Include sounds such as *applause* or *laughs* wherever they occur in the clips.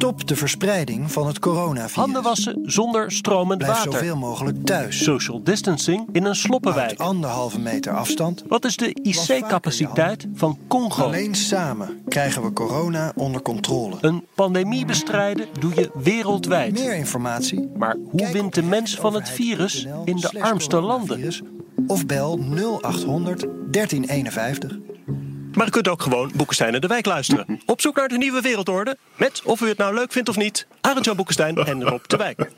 Stop de verspreiding van het coronavirus. Handen wassen zonder stromend Blijf water. zoveel mogelijk thuis. Social distancing in een sloppenwijk. Houd anderhalve meter afstand. Wat is de IC-capaciteit van Congo? Alleen samen krijgen we corona onder controle. Een pandemie bestrijden doe je wereldwijd. Meer informatie? Maar hoe wint de mens van het virus in de armste landen? Of bel 0800 1351. Maar u kunt ook gewoon Boekenstein en de Wijk luisteren. Op zoek naar de nieuwe wereldorde. Met, of u het nou leuk vindt of niet, Arend-Jan Boekenstein en Rob de Wijk.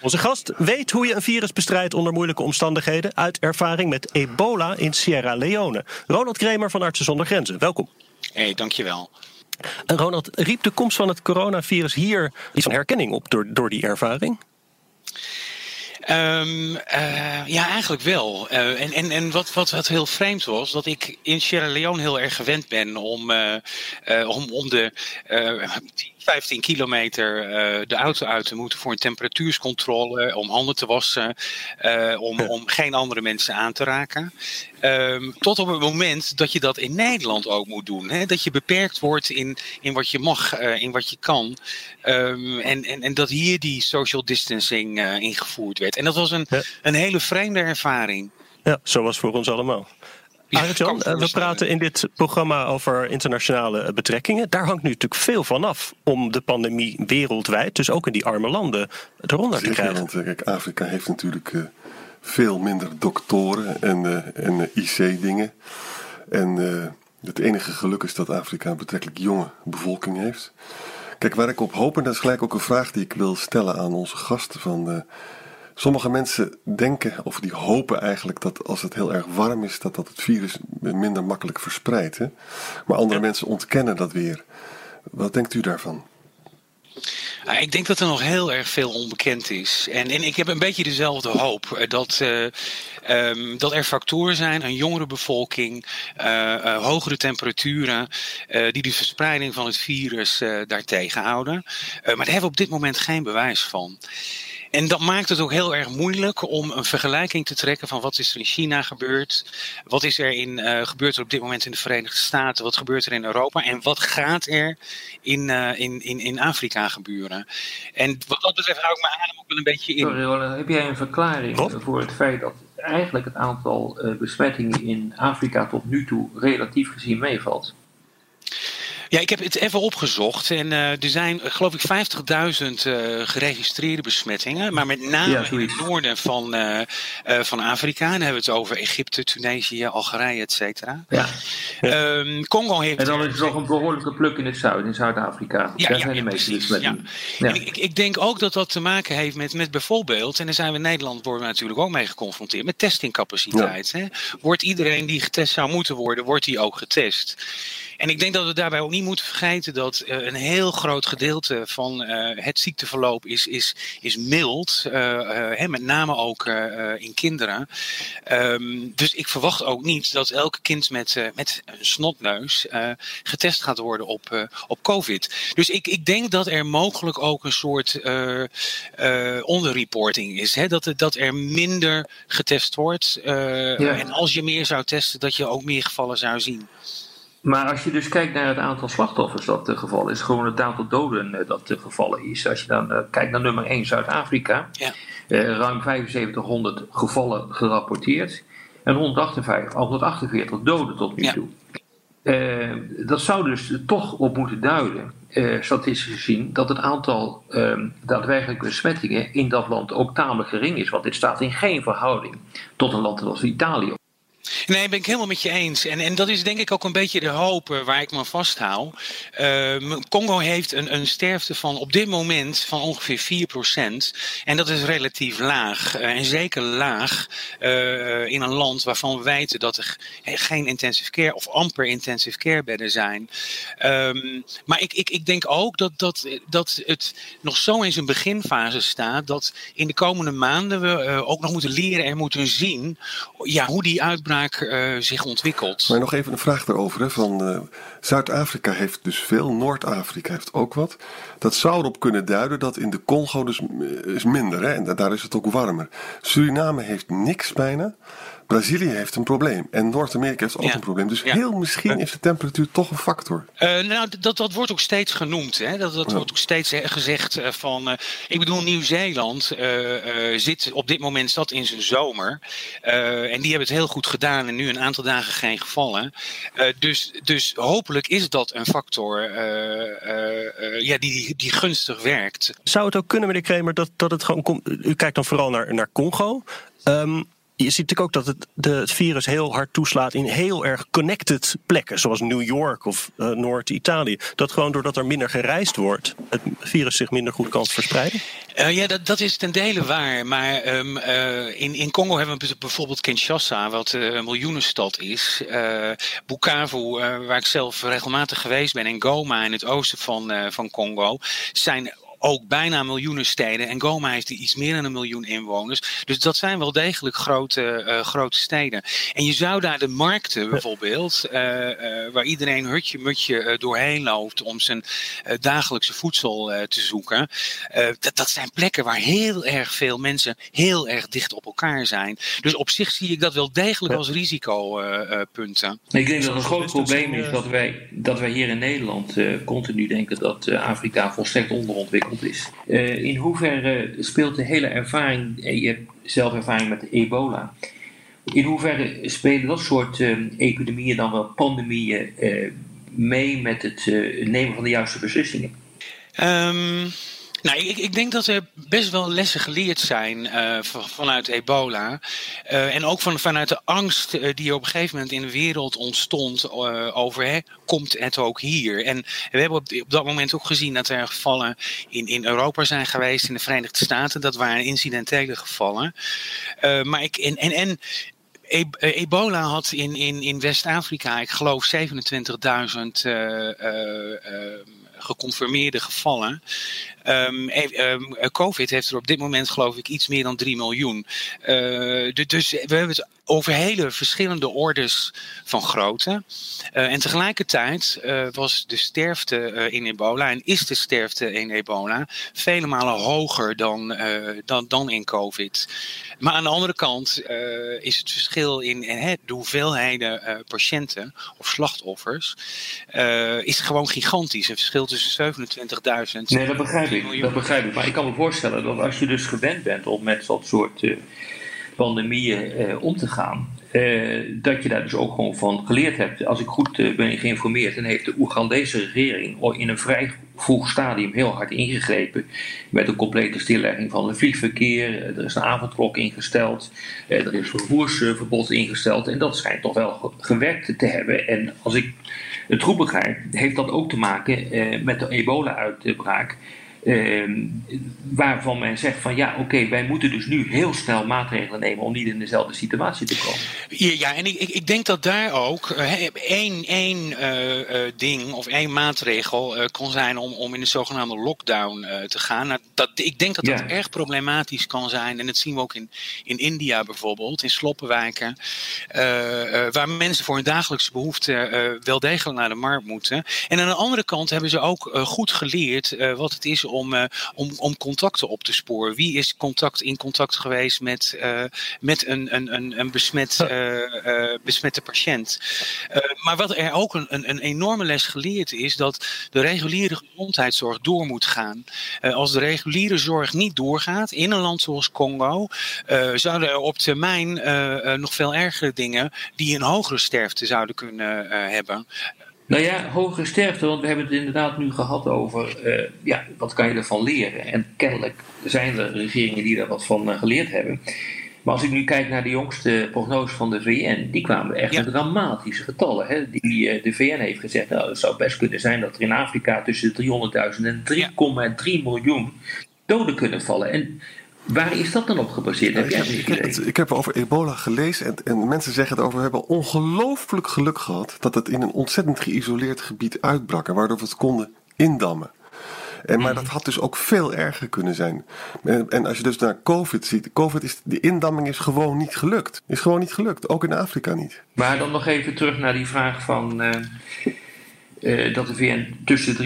Onze gast weet hoe je een virus bestrijdt onder moeilijke omstandigheden... uit ervaring met ebola in Sierra Leone. Ronald Kremer van Artsen zonder Grenzen, welkom. Hé, hey, dankjewel. Ronald, riep de komst van het coronavirus hier iets van herkenning op door, door die ervaring? Um, uh, ja, eigenlijk wel. Uh, en en, en wat, wat, wat heel vreemd was, dat ik in Sierra Leone heel erg gewend ben om, uh, om, om de 15 kilometer de auto uit te moeten voor een temperatuurscontrole, om handen te wassen, om, om geen andere mensen aan te raken. Um, tot op het moment dat je dat in Nederland ook moet doen. Hè? Dat je beperkt wordt in, in wat je mag, in wat je kan. Um, en, en, en dat hier die social distancing ingevoerd werd. En dat was een, ja. een hele vreemde ervaring. Ja, zo was voor ons allemaal. Arjan, ja, we praten in dit programma over internationale betrekkingen. Daar hangt nu natuurlijk veel van af om de pandemie wereldwijd, dus ook in die arme landen, eronder te krijgen. Want kijk, Afrika heeft natuurlijk veel minder doktoren en, en IC-dingen. En het enige geluk is dat Afrika een betrekkelijk jonge bevolking heeft. Kijk, waar ik op hoop, en dat is gelijk ook een vraag die ik wil stellen aan onze gasten van Sommige mensen denken, of die hopen eigenlijk, dat als het heel erg warm is, dat dat het virus minder makkelijk verspreidt. Hè? Maar andere ja. mensen ontkennen dat weer. Wat denkt u daarvan? Uh, ik denk dat er nog heel erg veel onbekend is. En, en ik heb een beetje dezelfde hoop. Dat, uh, um, dat er factoren zijn, een jongere bevolking, uh, hogere temperaturen, die de verspreiding van het virus daartegen houden. maar daar hebben we op dit moment geen bewijs van. En dat maakt het ook heel erg moeilijk om een vergelijking te trekken van wat is er in China gebeurd, wat is er in, uh, gebeurt er op dit moment in de Verenigde Staten, wat gebeurt er in Europa en wat gaat er in, uh, in, in, in Afrika gebeuren. En wat dat betreft hou ik mijn adem ook wel een beetje in. Sorry heb jij een verklaring wat? voor het feit dat eigenlijk het aantal uh, besmettingen in Afrika tot nu toe relatief gezien meevalt? Ja, ik heb het even opgezocht. En uh, er zijn, geloof ik, 50.000 uh, geregistreerde besmettingen. Maar met name ja, in het noorden van, uh, van Afrika. Dan hebben we het over Egypte, Tunesië, Algerije, et cetera. Ja. Um, Congo heeft... En dan is er nog een behoorlijke pluk in het zuiden, in Zuid-Afrika. Ja, Daar ja, zijn ja, de meeste besmettingen. Ja. En ik, ik denk ook dat dat te maken heeft met, met bijvoorbeeld... en daar zijn we in Nederland worden we natuurlijk ook mee geconfronteerd... met testingcapaciteit. Hè? Wordt iedereen die getest zou moeten worden, wordt die ook getest? En ik denk dat we daarbij ook niet moeten vergeten dat uh, een heel groot gedeelte van uh, het ziekteverloop is, is, is mild. Uh, hè, met name ook in kinderen. Um, dus ik verwacht ook niet dat elke kind met, met een snotneus getest gaat worden op, op COVID. Dus ik, ik denk dat er mogelijk ook een soort onderreporting is. Hè? Dat, dat er minder getest wordt. Ja. En als je meer zou testen, dat je ook meer gevallen zou zien. Maar als je dus kijkt naar het aantal slachtoffers dat het geval is, gewoon het aantal doden dat het gevallen is. Als je dan kijkt naar nummer 1 Zuid-Afrika, ja. ruim 7500 gevallen gerapporteerd en 158, 148 doden tot nu ja. toe. Uh, dat zou dus toch op moeten duiden, statistisch gezien, dat het aantal daadwerkelijke besmettingen in dat land ook tamelijk gering is. Want dit staat in geen verhouding tot een land als Italië Nee, ben ik helemaal met je eens. En, en dat is denk ik ook een beetje de hoop eh, waar ik me vasthoud. Uh, Congo heeft een, een sterfte van op dit moment van ongeveer 4%. En dat is relatief laag. Uh, en zeker laag uh, in een land waarvan we weten dat er geen intensive care of amper intensive care bedden zijn. Um, maar ik, ik, ik denk ook dat, dat, dat het nog zo in zijn beginfase staat dat in de komende maanden we ook nog moeten leren en moeten zien ja, hoe die uh, zich ontwikkelt. Maar nog even een vraag daarover. Hè, van uh, Zuid-Afrika heeft dus veel, Noord-Afrika heeft ook wat. Dat zou erop kunnen duiden dat in de Congo dus is minder. Hè, en daar is het ook warmer. Suriname heeft niks bijna. Brazilië heeft een probleem. En Noord-Amerika heeft ook Ja. een probleem. Dus Ja. heel misschien is de temperatuur toch een factor. Eh, nou, dat, dat wordt ook steeds genoemd. Hè? Dat, dat Ja. wordt ook steeds gezegd eh, van. eh, ik bedoel, Nieuw-Zeeland eh, eh, zit op dit moment zat in zijn zomer. Eh, en die hebben het heel goed gedaan. En nu een aantal dagen geen gevallen. Eh, dus, dus hopelijk is dat een factor eh, eh, eh, ja, die, die gunstig werkt. Zou het ook kunnen, meneer Kremer, dat, dat het gewoon komt. U kijkt dan vooral naar, naar Congo. Ehm, je ziet natuurlijk ook dat het, de, het virus heel hard toeslaat in heel erg connected plekken, zoals New York of eh, Noord-Italië. Dat gewoon doordat er minder gereisd wordt, het virus zich minder goed kan verspreiden. Eh, ja, dat, dat is ten dele waar. Maar ehm, eh, in, in Congo hebben we bijvoorbeeld Kinshasa, wat een miljoenenstad is. Bukavu, waar ik zelf regelmatig geweest ben, en Goma in het oosten van, van Congo, zijn ook bijna miljoenensteden. En Goma heeft iets meer dan een miljoen inwoners. Dus dat zijn wel degelijk grote, eh, grote steden. En je zou daar de markten bijvoorbeeld, eh, eh, waar iedereen hutje-mutje eh, doorheen loopt om zijn dagelijkse voedsel eh, te zoeken. Eh, dat, dat zijn plekken waar heel erg veel mensen heel erg dicht op elkaar zijn. Dus op zich zie ik dat wel degelijk als risicopunten. Ik denk dat een groot probleem is dat wij, dat wij hier in Nederland continu denken dat eh, Afrika volstrekt onderontwikkeld is. Eh, in hoeverre speelt de hele ervaring, eh, je hebt zelf ervaring met ebola, in hoeverre spelen dat soort eh, epidemieën dan wel pandemieën mee met het nemen van de juiste beslissingen? Ehm, nou, ik, ik denk dat er best wel lessen geleerd zijn eh, van- vanuit ebola. Eh, en ook van, vanuit de angst eh, die op een gegeven moment in de wereld ontstond over hè, komt het ook hier. En we hebben op, dat moment ook gezien dat er gevallen in, in Europa zijn geweest, in de Verenigde Staten. Dat waren incidentele gevallen. Maar ik, en, en, Ebola had in, in, in West-Afrika, ik geloof 27.000 eh, eh, eh, geconfirmeerde gevallen. Ehm, ehm, eh, Covid heeft er op dit moment, geloof ik, iets meer dan 3 miljoen. Eh, du- dus we hebben het over hele verschillende orders van grootte. Eh, en tegelijkertijd eh, was de sterfte in ebola en is de sterfte in ebola vele malen hoger dan, dan, dan in COVID. Maar aan de andere kant is het verschil in de hoeveelheden patiënten of slachtoffers is gewoon gigantisch. Een verschil tussen 27.000 Nee, dat begrijp ik. 3 miljoen. Dat begrijp ik. Maar ik kan me voorstellen dat als je dus gewend bent om met dat soort eh, pandemieën eh, om te gaan, eh, dat je daar dus ook gewoon van geleerd hebt. Als ik goed ben geïnformeerd, dan heeft de Oegandese regering in een vrij vroeg stadium heel hard ingegrepen met een complete stillegging van het vliegverkeer. Er is een avondklok ingesteld, er is vervoersverbod ingesteld en dat schijnt toch wel ge- gewerkt te hebben. En als ik het goed begrijp, heeft dat ook te maken eh, met de ebola-uitbraak. Eh, waarvan men zegt van ja, oké, wij moeten dus nu heel snel maatregelen nemen om niet in dezelfde situatie te komen. Ja, ja, en ik, ik, denk dat daar ook eh, hè, één, één eh, eh, ding of één maatregel eh, kon zijn om, om in de zogenaamde lockdown te gaan. Nou, dat, ik denk dat dat Ja. erg problematisch kan zijn. En dat zien we ook in, in India bijvoorbeeld, in sloppenwijken. waar mensen voor hun dagelijkse behoeften eh, wel degelijk naar de markt moeten. En aan de andere kant hebben ze ook goed geleerd wat het is om, eh, om, om contacten op te sporen. Wie is contact, in contact geweest met, eh, met een, een, een, een besmet, eh, besmette patiënt? Maar wat er ook een, een, een enorme les geleerd is, dat de reguliere gezondheidszorg door moet gaan. Als de reguliere zorg niet doorgaat in een land zoals Congo, zouden er op termijn nog veel ergere dingen die een hogere sterfte zouden kunnen hebben. Nou ja, hogere sterfte, want we hebben het inderdaad nu gehad over, eh, ja, wat kan je ervan leren? En kennelijk zijn er regeringen die daar wat van eh, geleerd hebben. Maar als ik nu kijk naar de jongste prognose van de VN, die kwamen echt met dramatische getallen. Hè? Die, de VN heeft gezegd, nou, het zou best kunnen zijn dat er in Afrika tussen 300.000 en 3,3 miljoen doden kunnen vallen. En Waar is dat dan op gebaseerd? Heb jij ik, heb, ik heb over ebola gelezen en, en mensen zeggen het over. We hebben ongelooflijk geluk gehad dat het in een ontzettend geïsoleerd gebied uitbrak. En waardoor we het konden indammen. En, maar dat had dus ook veel erger kunnen zijn. En, en, als je dus naar COVID ziet, COVID is, de indamming is gewoon niet gelukt. Is gewoon niet gelukt, ook in Afrika niet. Maar dan nog even terug naar die vraag van uh, uh, dat de VN tussen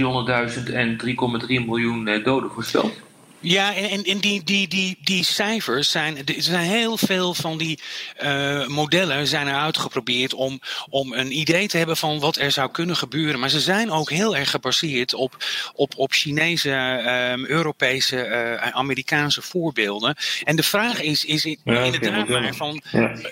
300.000 en 3,3 miljoen uh, doden voorspelt. Ja, en, en die, die, die, die cijfers zijn. Er zijn heel veel van die uh, modellen zijn er uitgeprobeerd om, om een idee te hebben van wat er zou kunnen gebeuren. Maar ze zijn ook heel erg gebaseerd op, op, op Chinese, um, Europese, uh, Amerikaanse voorbeelden. En de vraag is, is inderdaad maar van,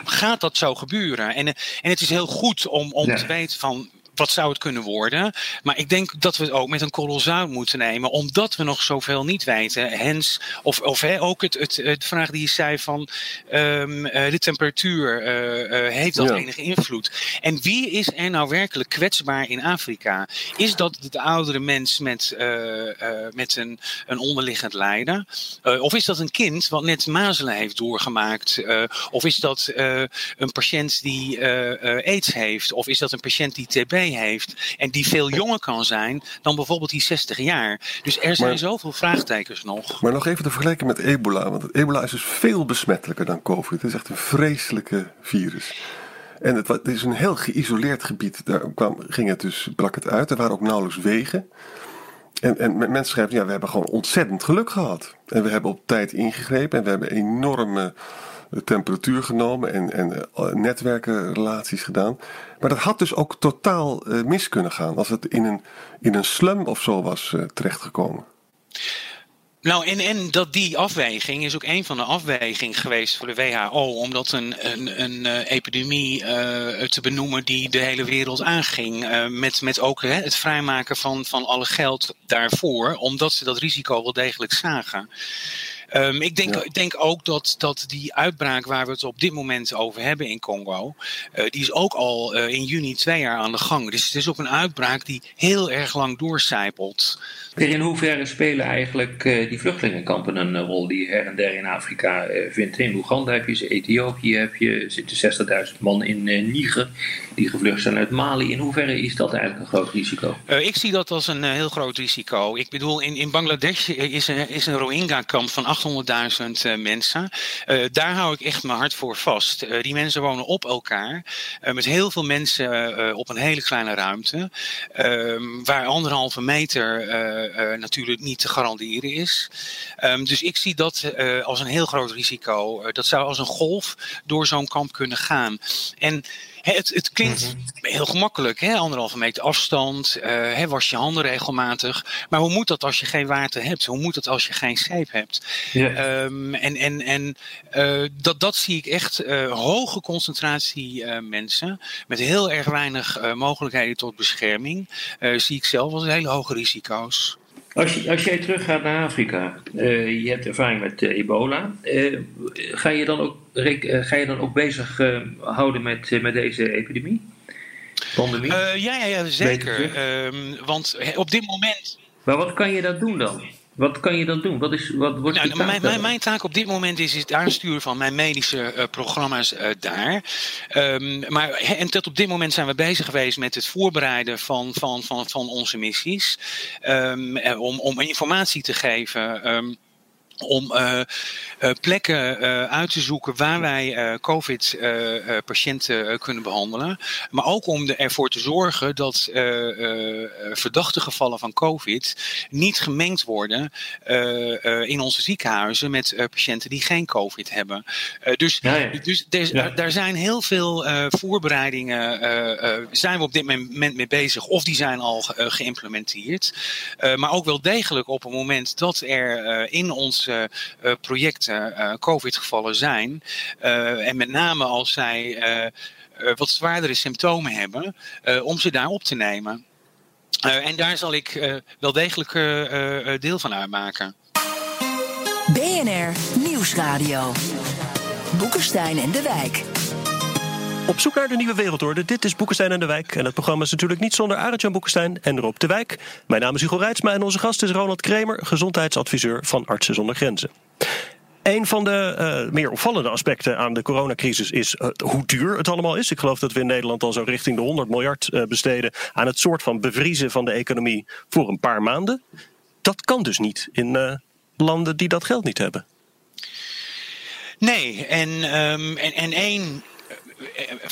gaat dat zo gebeuren? En, en het is heel goed om, om ja. te weten van wat zou het kunnen worden? Maar ik denk dat we het ook met een kolossaal moeten nemen, omdat we nog zoveel niet weten. Hens, of, of hè, ook het, het, het vraag die je zei van um, de temperatuur, uh, uh, heeft dat ja. enige invloed? En wie is er nou werkelijk kwetsbaar in Afrika? Is dat de oudere mens met, met een, een onderliggend lijden? of is dat een kind wat net mazelen heeft doorgemaakt? of is dat een patiënt die aids heeft? Of is dat een patiënt die TB heeft. En die veel jonger kan zijn dan bijvoorbeeld die 60 jaar. Dus er zijn zoveel vraagtekens nog. Maar nog even te vergelijken met ebola. Want ebola is dus veel besmettelijker dan COVID. Het is echt een vreselijke virus. En het, het is een heel geïsoleerd gebied. Daar kwam, ging het dus, brak het uit. Er waren ook nauwelijks wegen. En, en mensen schrijven, ja, we hebben gewoon ontzettend geluk gehad. En we hebben op tijd ingegrepen en we hebben enorme temperatuur genomen en, en uh, netwerkenrelaties gedaan. Maar dat had dus ook totaal uh, mis kunnen gaan als het in een, in een slum of zo was uh, terechtgekomen. Nou, en, en dat die afweging is ook een van de afwegingen geweest voor de WHO. Om dat een, een, een epidemie te benoemen die de hele wereld aanging. Met, met ook hè, het vrijmaken van, van alle geld daarvoor. Omdat ze dat risico wel degelijk zagen. Um, ik denk, ja. denk ook dat, dat die uitbraak waar we het op dit moment over hebben in Congo, uh, die is ook al uh, in juni twee jaar aan de gang. Dus het is ook een uitbraak die heel erg lang doorcijpelt. In hoeverre spelen eigenlijk uh, die vluchtelingenkampen een rol die her en der in Afrika vindt? In Oeganda heb je ze, Ethiopië heb je, zitten 60.000 man in Niger die gevlucht zijn uit Mali. In hoeverre is dat eigenlijk een groot risico? ik zie dat als een heel groot risico. Ik bedoel, in, in Bangladesh is, er, is een Rohingya-kamp van 800.000 uh, mensen. Uh, daar hou ik echt mijn hart voor vast. Uh, die mensen wonen op elkaar. met heel veel mensen op een hele kleine ruimte. Ehm, waar anderhalve meter natuurlijk niet te garanderen is. Um, dus ik zie dat als een heel groot risico. dat zou als een golf door zo'n kamp kunnen gaan. En het, het klinkt -hmm. heel gemakkelijk, hè? anderhalve meter afstand, uh, hè, was je handen regelmatig. Maar hoe moet dat als je geen water hebt? Hoe moet dat als je geen zeep hebt? Yeah. Um, en en, en uh, dat, dat zie ik echt uh, hoge concentratie mensen met heel erg weinig mogelijkheden tot bescherming. zie ik zelf als hele hoge risico's. Als, als jij teruggaat naar Afrika, uh, je hebt ervaring met uh, ebola, uh, ga, je dan ook, ga je dan ook bezig houden met, met deze epidemie? Pandemie? ja, ja, ja, zeker. Um, want op dit moment. Maar wat kan je dat doen dan? Wat kan je dan doen? Wat is, wat wordt nou, mijn, mijn, mijn, taak op dit moment is, is het aansturen van mijn medische uh, programma's uh, daar. Um, maar en tot op dit moment zijn we bezig geweest met het voorbereiden van, van, van, van onze missies. Um, om, om informatie te geven. Um, om uh, uh, plekken uh, uit te zoeken waar wij COVID-patiënten kunnen behandelen. Maar ook om ervoor te zorgen dat verdachte gevallen van COVID niet gemengd worden in onze ziekenhuizen met patiënten die geen COVID hebben. dus ja, ja. dus ja. daar zijn heel veel voorbereidingen, zijn we op dit moment mee bezig, of die zijn al geïmplementeerd. maar ook wel degelijk op het moment dat er in ons uh, projecten uh, COVID-gevallen zijn. En met name als zij wat zwaardere symptomen hebben, om ze daar op te nemen. en daar zal ik wel degelijk deel van uitmaken. BNR Nieuwsradio. Boekenstein en de Wijk. Op zoek naar de nieuwe wereldorde. Dit is Boekenstein en de Wijk. En het programma is natuurlijk niet zonder Arend-Jan Boekenstein en Rob de Wijk. Mijn naam is Hugo Reitsma en onze gast is Ronald Kremer, gezondheidsadviseur van Artsen zonder Grenzen. Een van de uh, meer opvallende aspecten aan de coronacrisis is uh, hoe duur het allemaal is. Ik geloof dat we in Nederland al zo richting de 100 miljard uh, besteden aan het soort van bevriezen van de economie voor een paar maanden. Dat kan dus niet in landen die dat geld niet hebben. Nee, en, um, en, en één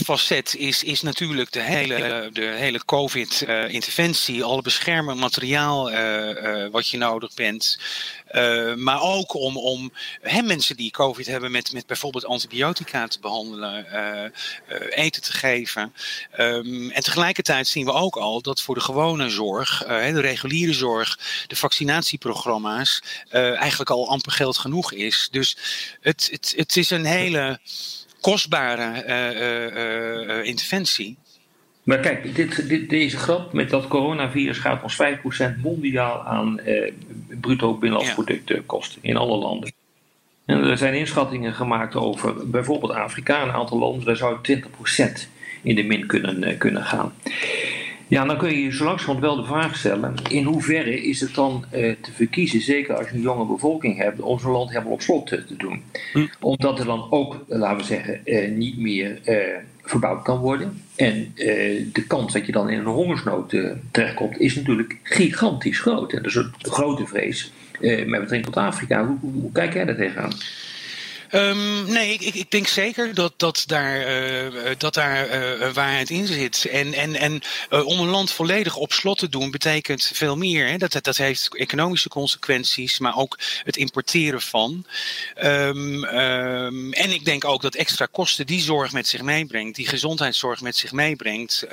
facet is, is natuurlijk de hele, de hele COVID-interventie, alle beschermend materiaal uh, uh, wat je nodig bent. Maar ook om, om hè, mensen die COVID hebben met, met bijvoorbeeld antibiotica te behandelen, eten te geven. Um, en tegelijkertijd zien we ook al dat voor de gewone zorg, de reguliere zorg, de vaccinatieprogramma's, eigenlijk al amper geld genoeg is. Dus het, het, het is een hele kostbare uh, uh, interventie. Maar kijk, dit, dit, deze grap met dat coronavirus gaat ons 5% mondiaal aan bruto binnenlands product kosten in alle landen. En er zijn inschattingen gemaakt over bijvoorbeeld Afrika, een aantal landen, daar zou 20% in de min kunnen, kunnen gaan. Ja, dan kun je je zo langzamerhand wel de vraag stellen: in hoeverre is het dan uh, te verkiezen, zeker als je een jonge bevolking hebt, om zo'n land helemaal op slot te, te doen? Hm. Omdat er dan ook, laten we zeggen, uh, niet meer uh, verbouwd kan worden. En de kans dat je dan in een hongersnood terechtkomt, is natuurlijk gigantisch groot. En dat is een grote vrees met betrekking tot Afrika. Hoe, hoe, hoe kijk jij daar tegenaan? Um, nee, ik, ik, denk zeker dat, dat daar, uh, dat daar uh, waarheid in zit. En, en, en om een land volledig op slot te doen betekent veel meer. Hè? Dat, dat heeft economische consequenties, maar ook het importeren van. Um, um, en ik denk ook dat extra kosten die zorg met zich meebrengt, die gezondheidszorg met zich meebrengt,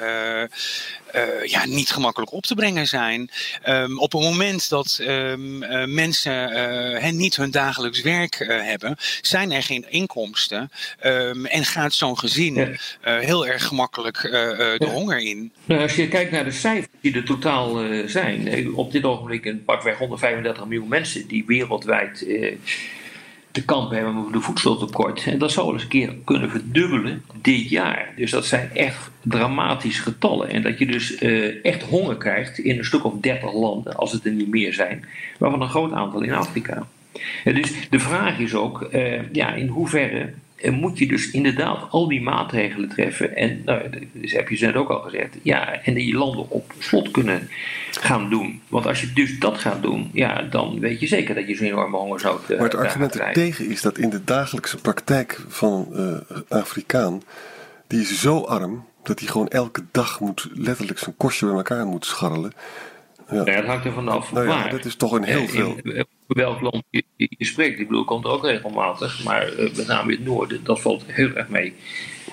ja, niet gemakkelijk op te brengen zijn. Op het moment dat mensen niet hun dagelijks werk hebben, zijn er geen inkomsten um, en gaat zo'n gezin ja. heel erg gemakkelijk de ja. honger in. Nou, als je kijkt naar de cijfers die er totaal zijn, op dit ogenblik een pakweg 135 miljoen mensen die wereldwijd te kampen hebben met de voedseltekort. En dat zou eens een keer kunnen verdubbelen dit jaar. Dus dat zijn echt dramatische getallen. En dat je dus uh, echt honger krijgt in een stuk of 30 landen, als het er niet meer zijn, waarvan een groot aantal in Afrika. En dus de vraag is ook, uh, ja, in hoeverre en moet je dus inderdaad al die maatregelen treffen. En nou, dus heb je net ook al gezegd. Ja, en die landen op slot kunnen gaan doen. Want als je dus dat gaat doen, ja, dan weet je zeker dat je zo'n enorme hongersnood uh, Maar het argument er tegen is dat in de dagelijkse praktijk van uh, Afrikaan, die is zo arm dat hij gewoon elke dag moet letterlijk zijn kostje bij elkaar moet scharrelen. Ja. ja, dat hangt er vanaf. Nou ja, dat is toch een heel veel. In, welk land je, je, spreekt. Ik bedoel, komt er ook regelmatig, maar uh, met name in het noorden, dat valt heel erg mee.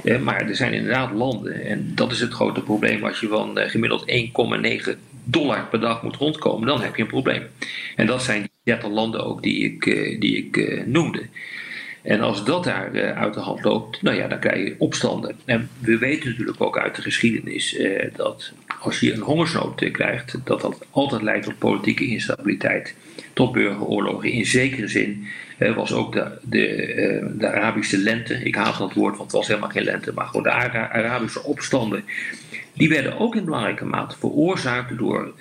Uh, maar er zijn inderdaad landen, en dat is het grote probleem. Als je van uh, gemiddeld 1,9 dollar per dag moet rondkomen, dan heb je een probleem. En dat zijn die 30 landen ook die ik, die ik noemde. En als dat daar uit de hand loopt, nou ja, dan krijg je opstanden. En we weten natuurlijk ook uit de geschiedenis dat als je een hongersnood uh, krijgt, dat dat altijd leidt tot politieke instabiliteit, tot burgeroorlogen. In zekere zin was ook de, de, de, Arabische lente, ik haat dat woord, want het was helemaal geen lente, maar gewoon de Ara Arabische opstanden. Die werden ook in belangrijke mate veroorzaakt door,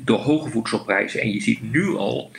door hoge voedselprijzen. En je ziet nu al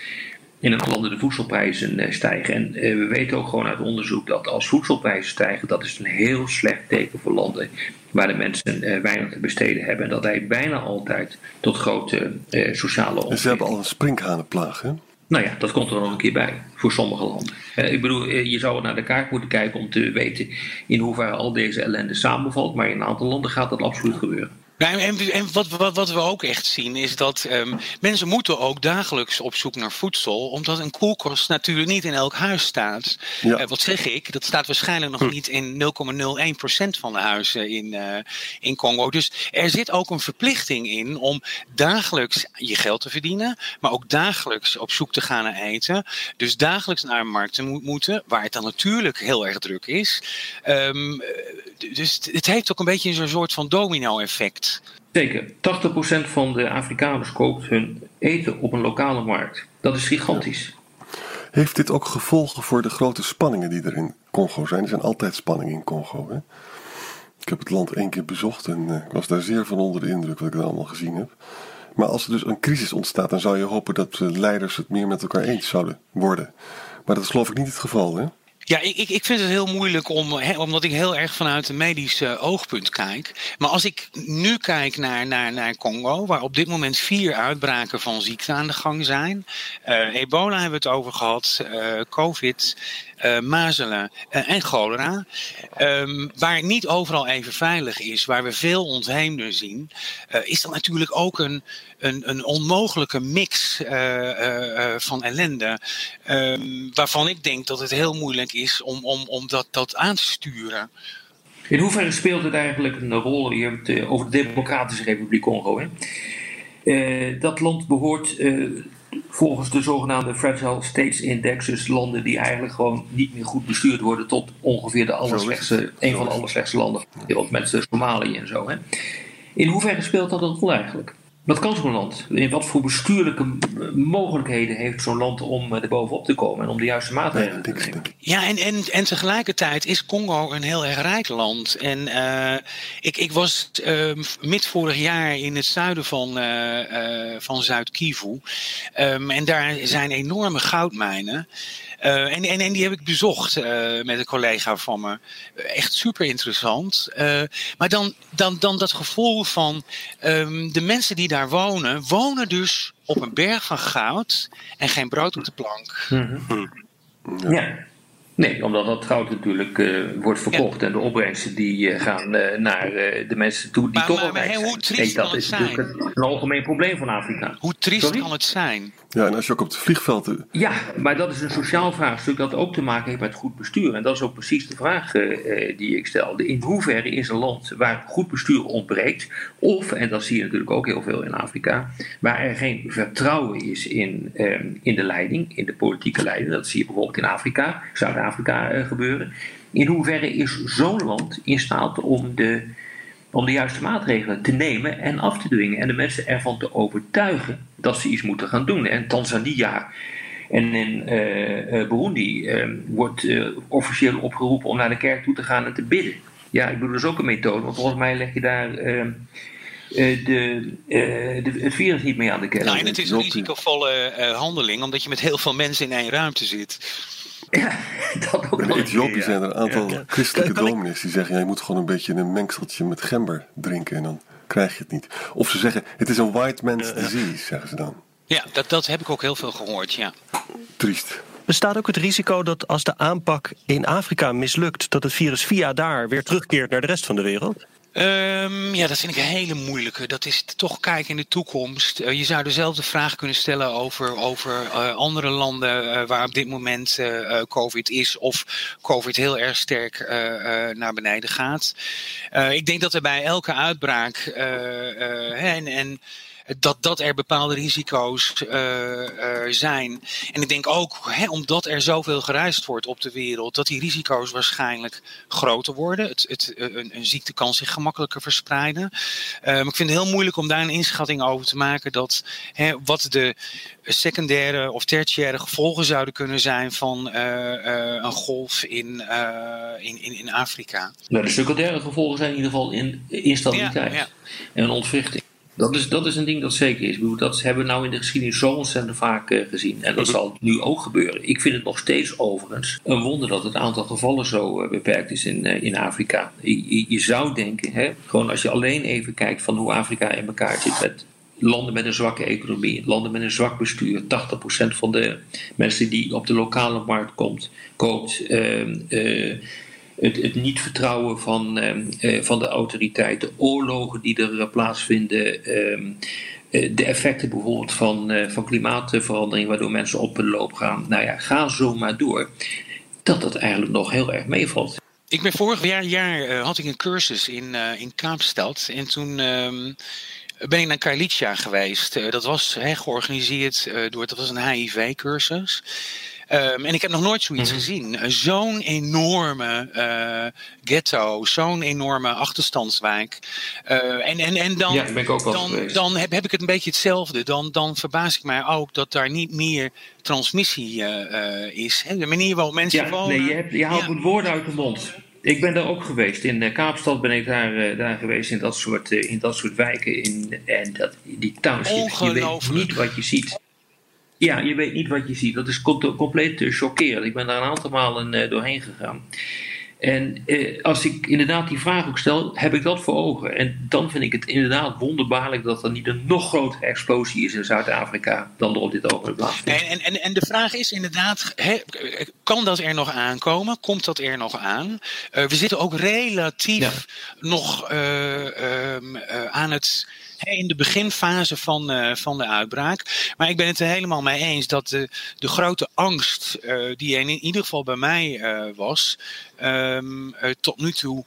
in het landen de voedselprijzen eh, stijgen. En eh, we weten ook gewoon uit onderzoek dat als voedselprijzen stijgen, dat is een heel slecht teken voor landen waar de mensen eh, weinig te besteden hebben. En dat leidt bijna altijd tot grote sociale ontwikkelingen. Ze hebben al een sprinkhanenplaag, hè? Nou ja, dat komt er nog een keer bij voor sommige landen. ik bedoel, je zou naar de kaart moeten kijken om te weten in hoeverre al deze ellende samenvalt. Maar in een aantal landen gaat dat absoluut gebeuren. Nou, en, en wat, wat, wat, we ook echt zien is dat um, mensen moeten ook dagelijks op zoek naar voedsel, omdat een koelkast natuurlijk niet in elk huis staat. Ja. Uh, wat zeg ik? Dat staat waarschijnlijk nog hm. niet in 0,01% van de huizen in, uh, in Congo. Dus er zit ook een verplichting in om dagelijks je geld te verdienen, maar ook dagelijks op zoek te gaan naar eten. Dus dagelijks naar een markt te mo moeten, waar het dan natuurlijk heel erg druk is. Um, dus het heeft ook een beetje zo'n soort van domino-effect. Zeker. 80% van de Afrikaners koopt hun eten op een lokale markt. Dat is gigantisch. Heeft dit ook gevolgen voor de grote spanningen die er in Congo zijn? Er zijn altijd spanningen in Congo. Hè? Ik heb het land één keer bezocht en uh, ik was daar zeer van onder de indruk wat ik er allemaal gezien heb. Maar als er dus een crisis ontstaat, dan zou je hopen dat uh, leiders het meer met elkaar eens zouden worden. Maar dat is geloof ik niet het geval, hè? Ja, ik, ik, vind het heel moeilijk om, hè, omdat ik heel erg vanuit een medisch uh, oogpunt kijk. Maar als ik nu kijk naar, naar, naar Congo, waar op dit moment vier uitbraken van ziekte aan de gang zijn. Uh, ebola hebben we het over gehad, uh, COVID, uh, mazelen uh, en cholera. Um, waar niet overal even veilig is, waar we veel ontheemden zien, uh, is dat natuurlijk ook een, een, een onmogelijke mix van ellende. Um, waarvan ik denk dat het heel moeilijk is om, om, om dat, dat aan te sturen. In hoeverre speelt het eigenlijk een rol het over de Democratische Republiek Congo? Hè? Dat land behoort volgens de zogenaamde Fragile States Index, dus landen die eigenlijk gewoon niet meer goed bestuurd worden, tot ongeveer de allerslechtste, een van de allerslechtste landen. Met met Somalië en zo. Hè. In hoeverre speelt dat een rol eigenlijk? Wat kan zo'n land? In wat voor bestuurlijke mogelijkheden heeft zo'n land om er bovenop te komen en om de juiste maatregelen te nemen? Ja, en, en, en tegelijkertijd is Congo een heel erg rijk land. En uh, ik, ik was uh, mid vorig jaar in het zuiden van, uh, van Zuid-Kivu. Um, en daar zijn enorme goudmijnen. Uh, en, en, en die heb ik bezocht uh, met een collega van me. Echt super interessant. Uh, maar dan, dan, dan dat gevoel van um, de mensen die daar wonen, wonen dus op een berg van goud en geen brood op de plank. Mm-hmm. Ja. Nee, omdat dat goud natuurlijk uh, wordt verkocht ja. en de opbrengsten die uh, gaan uh, naar de mensen toe die maar, toch maar, maar hey, hoe triest nee, kan dat is het zijn? natuurlijk een algemeen probleem van Afrika. Hoe triest Sorry? kan het zijn? Ja, en als je ook op het vliegveld. Ja, maar dat is een sociaal vraagstuk dat ook te maken heeft met goed bestuur. En dat is ook precies de vraag uh, die ik stelde. In hoeverre is een land waar goed bestuur ontbreekt, of, en dat zie je natuurlijk ook heel veel in Afrika, waar er geen vertrouwen is in, uh, in de leiding, in de politieke leiding, dat zie je bijvoorbeeld in Afrika, Zuid-Afrika uh, gebeuren. In hoeverre is zo'n land in staat om de om de juiste maatregelen te nemen en af te dwingen. En de mensen ervan te overtuigen dat ze iets moeten gaan doen. En Tanzania en in uh, uh, Burundi uh, wordt officieel opgeroepen om naar de kerk toe te gaan en te bidden. Ja, ik bedoel, dat is ook een methode, want volgens mij leg je daar. de, de, het virus niet mee aan de kerk. Nou, en het is een risicovolle handeling, omdat je met heel veel mensen in één ruimte zit. Ja, *laughs* dat ook In nog Ethiopië zijn er een aantal Ja. christelijke *laughs* Kan dominees die zeggen: ja, je moet gewoon een beetje een mengseltje met gember drinken en dan krijg je het niet. Of ze zeggen: het is een white man's disease, zeggen ze dan. Ja, dat, dat heb ik ook heel veel gehoord, ja. Triest. Bestaat ook het risico dat als de aanpak in Afrika mislukt, dat het virus via daar weer terugkeert naar de rest van de wereld? Um, ja, dat vind ik een hele moeilijke. Dat is toch kijken in de toekomst. Uh, je zou dezelfde vraag kunnen stellen over, over uh, andere landen uh, waar op dit moment COVID is of COVID heel erg sterk naar beneden gaat. ik denk dat er bij elke uitbraak en, en dat, dat er bepaalde risico's uh, zijn. En ik denk ook, hè, omdat er zoveel gereisd wordt op de wereld, dat die risico's waarschijnlijk groter worden. Het, het, een, een ziekte kan zich gemakkelijker verspreiden. Maar ik vind het heel moeilijk om daar een inschatting over te maken dat hè, wat de secundaire of tertiaire gevolgen zouden kunnen zijn van een golf in, in, in, in Afrika. Nou, de secundaire gevolgen zijn in ieder geval in instabiliteit Ja, ja. en ontwrichting. Dat is, dat is een ding dat zeker is. Dat hebben we nou in de geschiedenis zo ontzettend vaak uh, gezien. En dat zal nu ook gebeuren. Ik vind het nog steeds overigens een wonder dat het aantal gevallen zo uh, beperkt is in, uh, in Afrika. Je, je, zou denken, hè, gewoon als je alleen even kijkt van hoe Afrika in elkaar zit. Met landen met een zwakke economie, landen met een zwak bestuur. 80% van de mensen die op de lokale markt komt, koopt het, het, niet vertrouwen van, uh, van de autoriteiten, oorlogen die er uh, plaatsvinden, uh, de effecten bijvoorbeeld van, eh, van klimaatverandering, waardoor mensen op hun loop gaan. Nou ja, ga zo maar door. Dat dat eigenlijk nog heel erg meevalt. Ik ben vorig jaar, jaar had ik een cursus in, in Kaapstad en toen um, ben ik naar Kailicha geweest. Dat was georganiseerd door, dat was een HIV-cursus. Ehm, en ik heb nog nooit zoiets Mhm. gezien. Eh, zo'n enorme eh, ghetto, zo'n enorme achterstandswijk. Eh, en, en, en dan, Ja, daar ben ik ook wel dan, geweest. dan heb, heb ik het een beetje hetzelfde. Dan, dan verbaas ik mij ook dat daar niet meer transmissie is. Hè? De manier waarop mensen Ja, wonen. nee, je, hebt, je haalt Ja. het woord uit de mond. Ik ben daar ook geweest. In Kaapstad ben ik daar, daar geweest, in dat soort, in dat soort wijken. In, en dat, die townships, je weet niet wat je ziet. Ja, je weet niet wat je ziet. Dat is com- compleet eh, chockerend. Ik ben daar een aantal malen eh, doorheen gegaan. En eh, als ik inderdaad die vraag ook stel, heb ik dat voor ogen. En dan vind ik het inderdaad wonderbaarlijk dat er niet een nog grotere explosie is in Zuid-Afrika dan er op dit ogenblik plaatsvindt. En, en, en, de vraag is inderdaad, kan dat er nog aankomen? Komt dat er nog aan? Eh, we zitten ook relatief nog eh, ehm, eh, aan het, in de beginfase van, eh, van de uitbraak. Maar ik ben het er helemaal mee eens dat de, de grote angst, eh, die er in ieder geval bij mij eh, was, ehm, eh, tot nu toe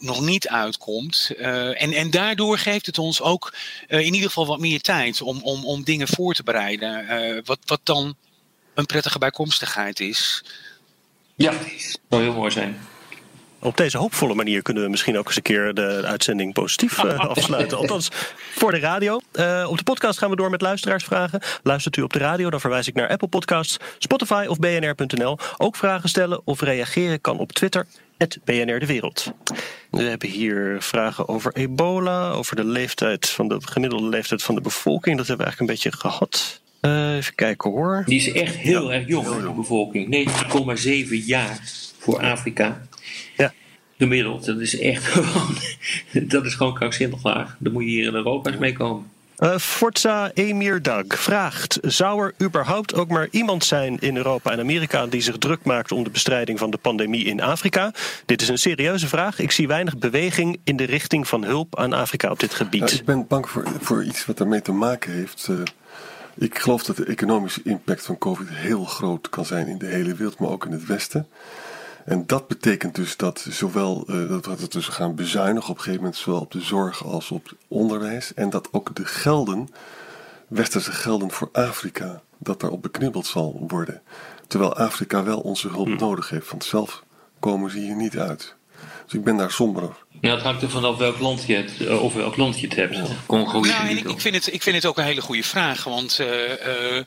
nog niet uitkomt. En, en daardoor geeft het ons ook in ieder geval wat meer tijd om, om, om dingen voor te bereiden. wat, wat dan een prettige bijkomstigheid is. Ja, zou heel mooi zijn. Op deze hoopvolle manier kunnen we misschien ook eens een keer de uitzending positief eh, *laughs* afsluiten. Althans, voor de radio. Eh, op de podcast gaan we door met luisteraarsvragen. Luistert u op de radio, dan verwijs ik naar Apple Podcasts, Spotify of bnr.nl. Ook vragen stellen of reageren kan op Twitter. BNR De Wereld. We hebben hier vragen over ebola, over de leeftijd van de gemiddelde leeftijd van de bevolking. Dat hebben we eigenlijk een beetje gehad. Eh, even kijken hoor. Die is echt heel erg jong, de bevolking. 19,7 jaar voor Afrika. Ja. Gemiddeld. Dat is echt *laughs* gewoon. Dat is gewoon krankzinnig laag. Dan moet je hier in Europa eens mee komen. Eh, Forza Emir Dag vraagt: Zou er überhaupt ook maar iemand zijn in Europa en Amerika die zich druk maakt om de bestrijding van de pandemie in Afrika? Dit is een serieuze vraag. Ik zie weinig beweging in de richting van hulp aan Afrika op dit Nou, gebied. ik ben bang voor, voor iets wat daarmee te maken heeft. Eh, ik geloof dat de economische impact van COVID heel groot kan zijn in de hele wereld, maar ook in het Westen. En dat betekent dus dat zowel eh, dat we dus gaan bezuinigen op een gegeven moment, zowel op de zorg als op het onderwijs. En dat ook de gelden, westerse gelden voor Afrika, dat daarop beknibbeld zal worden. Terwijl Afrika wel onze hulp nodig heeft, want zelf komen ze hier niet uit. Dus ik ben daar somber Ja, het hangt er vanaf welk land je het, eh, of welk land je het hebt. Congo is Nou, en ik, ik, vind het, ik vind het ook een hele goede vraag. Want eh, eh,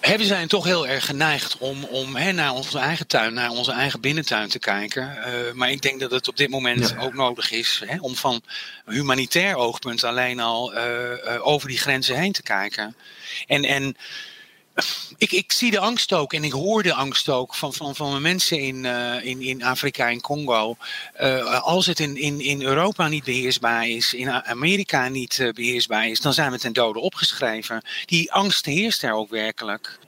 hè, we zijn toch heel erg geneigd om, om hè, naar onze eigen tuin, naar onze eigen binnentuin te kijken. Eh, maar ik denk dat het op dit moment Ja. ook nodig is hè, om van humanitair oogpunt alleen al eh, eh, over die grenzen heen te kijken. En, en ik, ik zie de angst ook en ik hoor de angst ook van, van, van mensen in, eh, in, in Afrika en Congo. Eh, als het in, in, in Europa niet beheersbaar is, in Amerika niet eh, beheersbaar is, dan zijn we ten dode opgeschreven. Die angst heerst er ook werkelijk.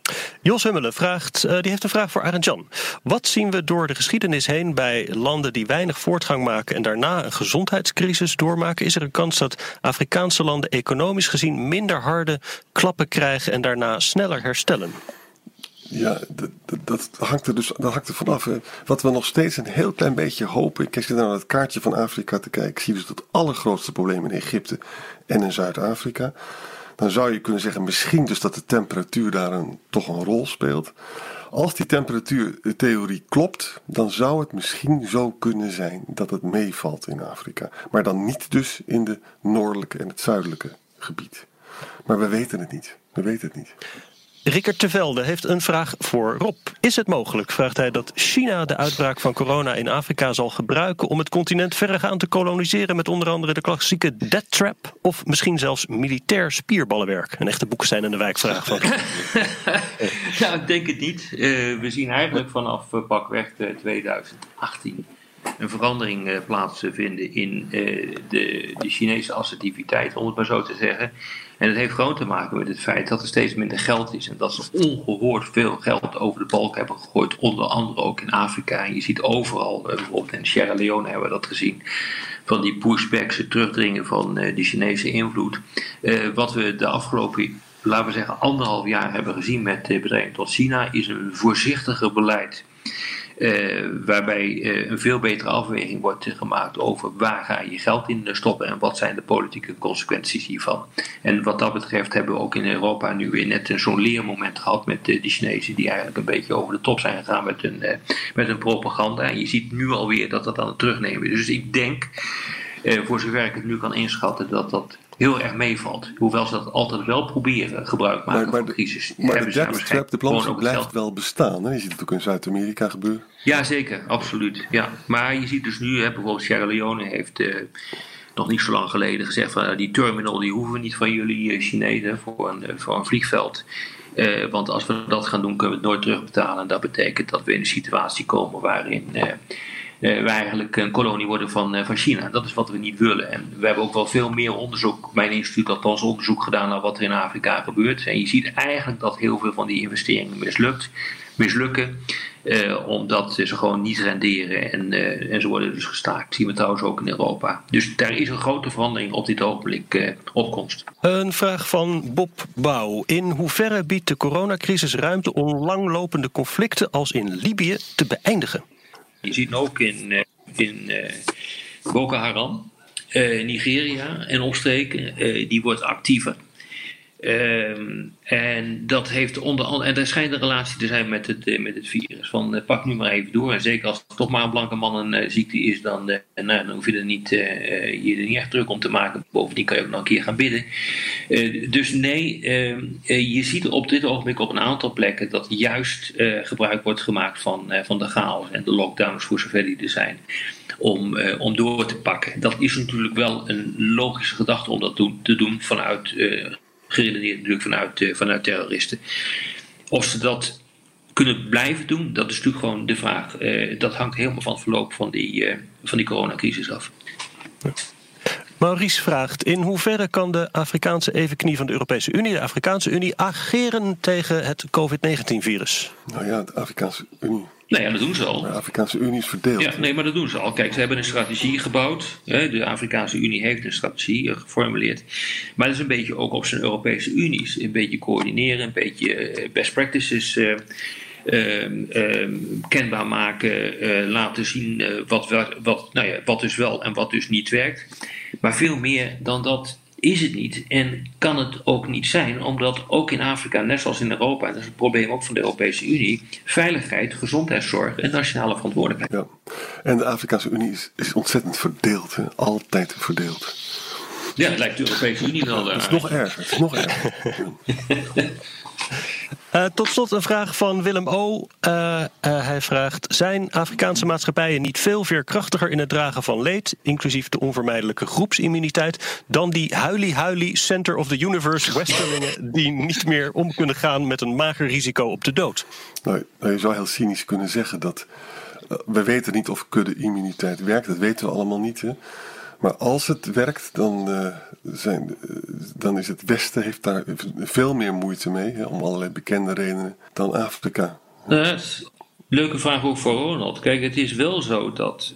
Jos Hummelen vraagt, eh, die heeft een vraag voor Arend Jan. Wat zien we door de geschiedenis heen bij landen die weinig voortgang maken en daarna een gezondheidscrisis doormaken? Is er een kans dat Afrikaanse landen economisch gezien minder harde klappen krijgen en daarna sneller herstellen? Ja, dat, dat, hangt er dus dat hangt er vanaf. Wat we nog steeds een heel klein beetje hopen. Ik zit naar het kaartje van Afrika te kijken. Ik zie dus het allergrootste probleem in Egypte en in Zuid-Afrika. Dan zou je kunnen zeggen, misschien dus dat de temperatuur daar een, toch een rol speelt. Als die temperatuurtheorie klopt, dan zou het misschien zo kunnen zijn dat het meevalt in Afrika. Maar dan niet dus in de noordelijke en het zuidelijke gebied. Maar we weten het niet. We weten het niet. Rickert Tevelde heeft een vraag voor Rob. Is het mogelijk, vraagt hij, dat China de uitbraak van corona in Afrika zal gebruiken om het continent verregaand te koloniseren met onder andere de klassieke death trap of misschien zelfs militair spierballenwerk? Een echte boekenstein in de wijkvraag van *laughs* Nou, ik denk het niet. Eh, we zien eigenlijk vanaf eh, pakweg eh, 2018 een verandering eh, plaatsvinden in eh, de, de Chinese assertiviteit, om het maar zo te zeggen. En dat heeft gewoon te maken met het feit dat er steeds minder geld is en dat ze ongehoord veel geld over de balk hebben gegooid, onder andere ook in Afrika. En je ziet overal, eh, bijvoorbeeld in Sierra Leone hebben we dat gezien, van die pushbacks, het terugdringen van eh, de Chinese invloed. Eh, wat we de afgelopen laten we zeggen, anderhalf jaar hebben gezien met betrekking tot China, is een voorzichtiger beleid. Uh, waarbij uh, een veel betere afweging wordt gemaakt over waar ga je geld in stoppen en wat zijn de politieke consequenties hiervan. En wat dat betreft hebben we ook in Europa nu weer net zo'n leermoment gehad met de Chinezen die eigenlijk een beetje over de top zijn gegaan met hun, met hun propaganda. En je ziet nu alweer dat dat aan het terugnemen is. Dus ik denk, voor zover ik het nu kan inschatten, dat dat heel erg meevalt. Hoewel ze dat altijd wel proberen gebruik maken maar, van de crisis. Maar de debt trap, de blijft wel bestaan. Hè? Je ziet het ook in Zuid-Amerika gebeuren. Ja, zeker. Absoluut. Ja. Maar je ziet dus nu, hè, bijvoorbeeld Sierra Leone heeft... Uh, nog niet zo lang geleden gezegd van die terminal die hoeven we niet van jullie Chinezen voor een, voor een vliegveld. Want als we dat gaan doen, kunnen we het nooit terugbetalen. En dat betekent dat we in een situatie komen waarin we eigenlijk een kolonie worden van, uh, van China. Dat is wat we niet willen. En we hebben ook wel veel meer onderzoek, mijn instituut althans onderzoek gedaan naar wat er in Afrika gebeurt. En je ziet eigenlijk dat heel veel van die investeringen mislukt, mislukken. Uh, omdat ze gewoon niet renderen en, en ze worden dus gestaakt. Dat zien we trouwens ook in Europa. Dus daar is een grote verandering op dit ogenblik op komst. Een vraag van Bob Bouw. In hoeverre biedt de coronacrisis ruimte om langlopende conflicten als in Libië te beëindigen? Je ziet ook in, eh, in eh, Boko Haram, eh, Nigeria en omstreken, die wordt actiever. Ehm, en dat heeft onder andere, en er schijnt een relatie te zijn met het, met het virus. Van uh, pak nu maar even door. En zeker als het toch maar een blanke man een ziekte is, dan, dan hoef je er niet, je er niet echt druk om te maken. Bovendien kan je ook nog een keer gaan bidden. dus nee, ehm, je ziet op dit ogenblik op een aantal plekken dat juist gebruik wordt gemaakt van, van de chaos en de lockdowns voor zover die er zijn. Om, om door te pakken. Dat is natuurlijk wel een logische gedachte om dat te doen vanuit geredeneerd natuurlijk vanuit, uh, vanuit terroristen. Of ze dat kunnen blijven doen, dat is natuurlijk gewoon de vraag. Uh, dat hangt helemaal van het verloop van die, uh, van die coronacrisis af. Maurice vraagt: In hoeverre kan de Afrikaanse evenknie van de Europese Unie, de Afrikaanse Unie, ageren tegen het COVID-19-virus? Nou ja, de Afrikaanse Unie Nee, ja, dat doen ze al. De Afrikaanse Unie is verdeeld. Ja, nee, maar dat doen ze al. Kijk, ze hebben een strategie gebouwd. De Afrikaanse Unie heeft een strategie eh, geformuleerd. Maar dat is een beetje ook op zijn Europese Unies. Een beetje coördineren, een beetje eh, best practices uh, uh, kenbaar maken. laten zien wat, wat, nou ja, wat dus wel en wat dus niet werkt. Maar veel meer dan dat is het niet en kan het ook niet zijn, omdat ook in Afrika, net zoals in Europa, en dat is het probleem ook van de Europese Unie, veiligheid, gezondheidszorg en nationale verantwoordelijkheid. Ja. En de Afrikaanse Unie is, ontzettend verdeeld, altijd verdeeld. Ja, het lijkt de Europese Unie wel. Het is nog erger. Het is nog erger. Uh, *laughs* tot slot een vraag van Willem O. Uh, uh, hij vraagt: Zijn Afrikaanse maatschappijen niet veel veerkrachtiger in het dragen van leed, inclusief de onvermijdelijke groepsimmuniteit, dan die huilie-huilie Center of the Universe Westerlingen die niet meer om kunnen gaan met een mager risico op de dood? Nou, je zou heel cynisch kunnen zeggen dat. we weten niet of kudde-immuniteit werkt, dat weten we allemaal niet. Hè? Maar als het werkt, dan, uh, zijn, uh, dan is het Westen heeft daar veel meer moeite mee, om allerlei bekende redenen, dan Afrika. Leuke vraag ook voor Ronald. Kijk, het is wel zo dat,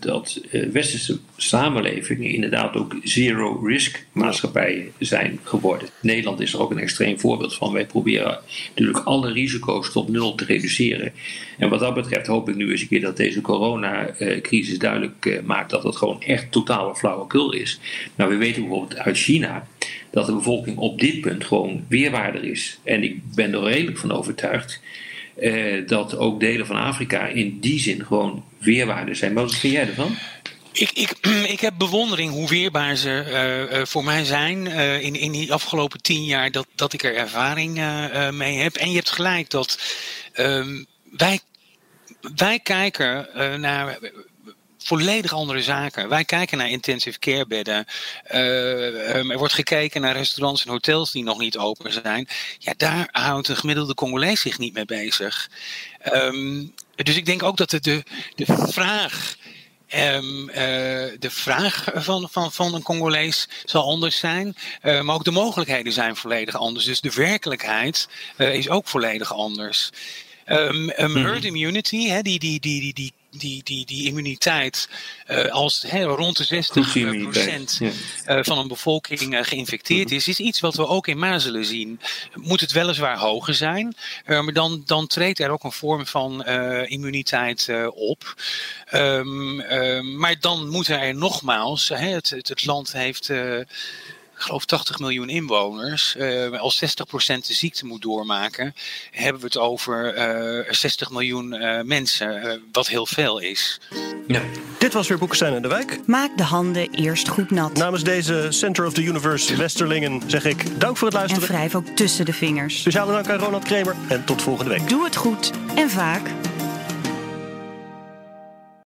dat westerse samenlevingen inderdaad ook zero-risk maatschappijen zijn geworden. Nederland is er ook een extreem voorbeeld van. Wij proberen natuurlijk alle risico's tot nul te reduceren. En wat dat betreft hoop ik nu eens een keer dat deze coronacrisis duidelijk eh, maakt dat het gewoon echt totale flauwekul is. Maar we weten bijvoorbeeld uit China dat de bevolking op dit punt gewoon weerwaarder is. En ik ben er redelijk van overtuigd eh, dat ook delen van Afrika in die zin gewoon weerwaarder zijn. Wat vind jij ervan? Ik, ik, *clears throat* ik heb bewondering hoe weerbaar ze uh, voor mij zijn uh, in, in die afgelopen tien jaar dat, dat ik er ervaring mee heb. En je hebt gelijk dat um, wij wij kijken naar volledig andere zaken. Wij kijken naar intensive care bedden. Uh, er wordt gekeken naar restaurants en hotels die nog niet open zijn. Ja, daar houdt de gemiddelde Congolees zich niet mee bezig. Um, dus ik denk ook dat de, de, de vraag. Um, uh, de vraag van, van, van een Congolees zal anders zijn, uh, maar ook de mogelijkheden zijn volledig anders. Dus de werkelijkheid is ook volledig anders. Um, um, herd immunity, hè, die, die, die, die, die die, die, immuniteit uh, als he, rond de 60 procent ja. uh, van een bevolking uh, geïnfecteerd is, is iets wat we ook in mazelen zien. Moet het weliswaar hoger zijn, maar dan, dan treedt er ook een vorm van immuniteit op. Um, maar dan moeten er nogmaals, het, het, het land heeft ik geloof 80 miljoen inwoners, uh, als 60% de ziekte moet doormaken, hebben we het over uh, eh, 60 miljoen uh, mensen, wat heel veel is. Ja. Dit was weer Boekenstein in de Wijk. Maak de handen eerst goed nat. Namens deze Center of the Universe Westerlingen zeg ik dank voor het luisteren. En wrijf ook tussen de vingers. Speciale dank aan Ronald Kremer en tot volgende week. Doe het goed en vaak.